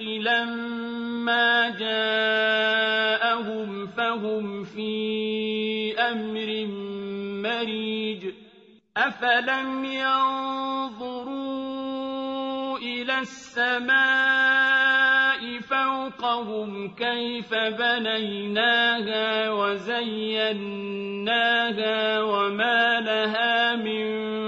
لما جاءهم فهم في أمر مريج أفلم ينظروا إلى السماء فوقهم كيف بنيناها وزيناها وما لها من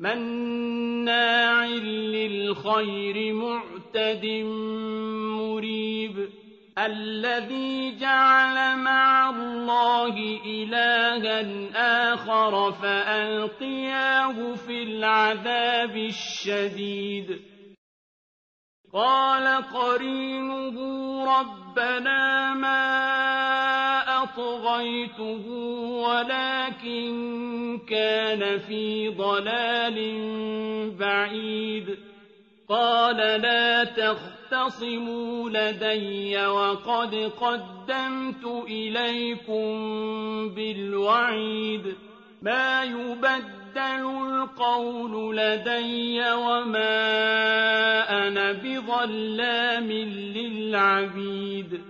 مَّنَّاعٍ لِّلْخَيْرِ مُعْتَدٍ مُّرِيبٍ الَّذِي جَعَلَ مَعَ اللَّهِ إِلَٰهًا آخَرَ فَأَلْقِيَاهُ فِي الْعَذَابِ الشَّدِيدِ. قَالَ قَرِينُهُ رَبَّنَا مَا طغيته ولكن كان في ضلال بعيد. قال لا تختصموا لدي وقد قدمت إليكم بالوعيد. ما يبدل القول لدي وما أنا بظلام للعبيد.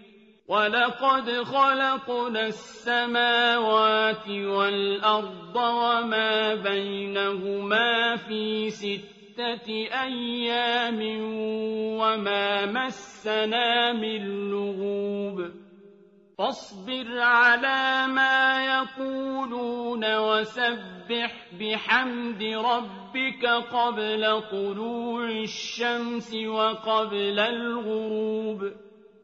ولقد خلقنا السماوات والأرض وما بينهما في ستة أيام وما مسنا من لغوب فاصبر على ما يقولون وسبح بحمد ربك قبل طلوع الشمس وقبل الغروب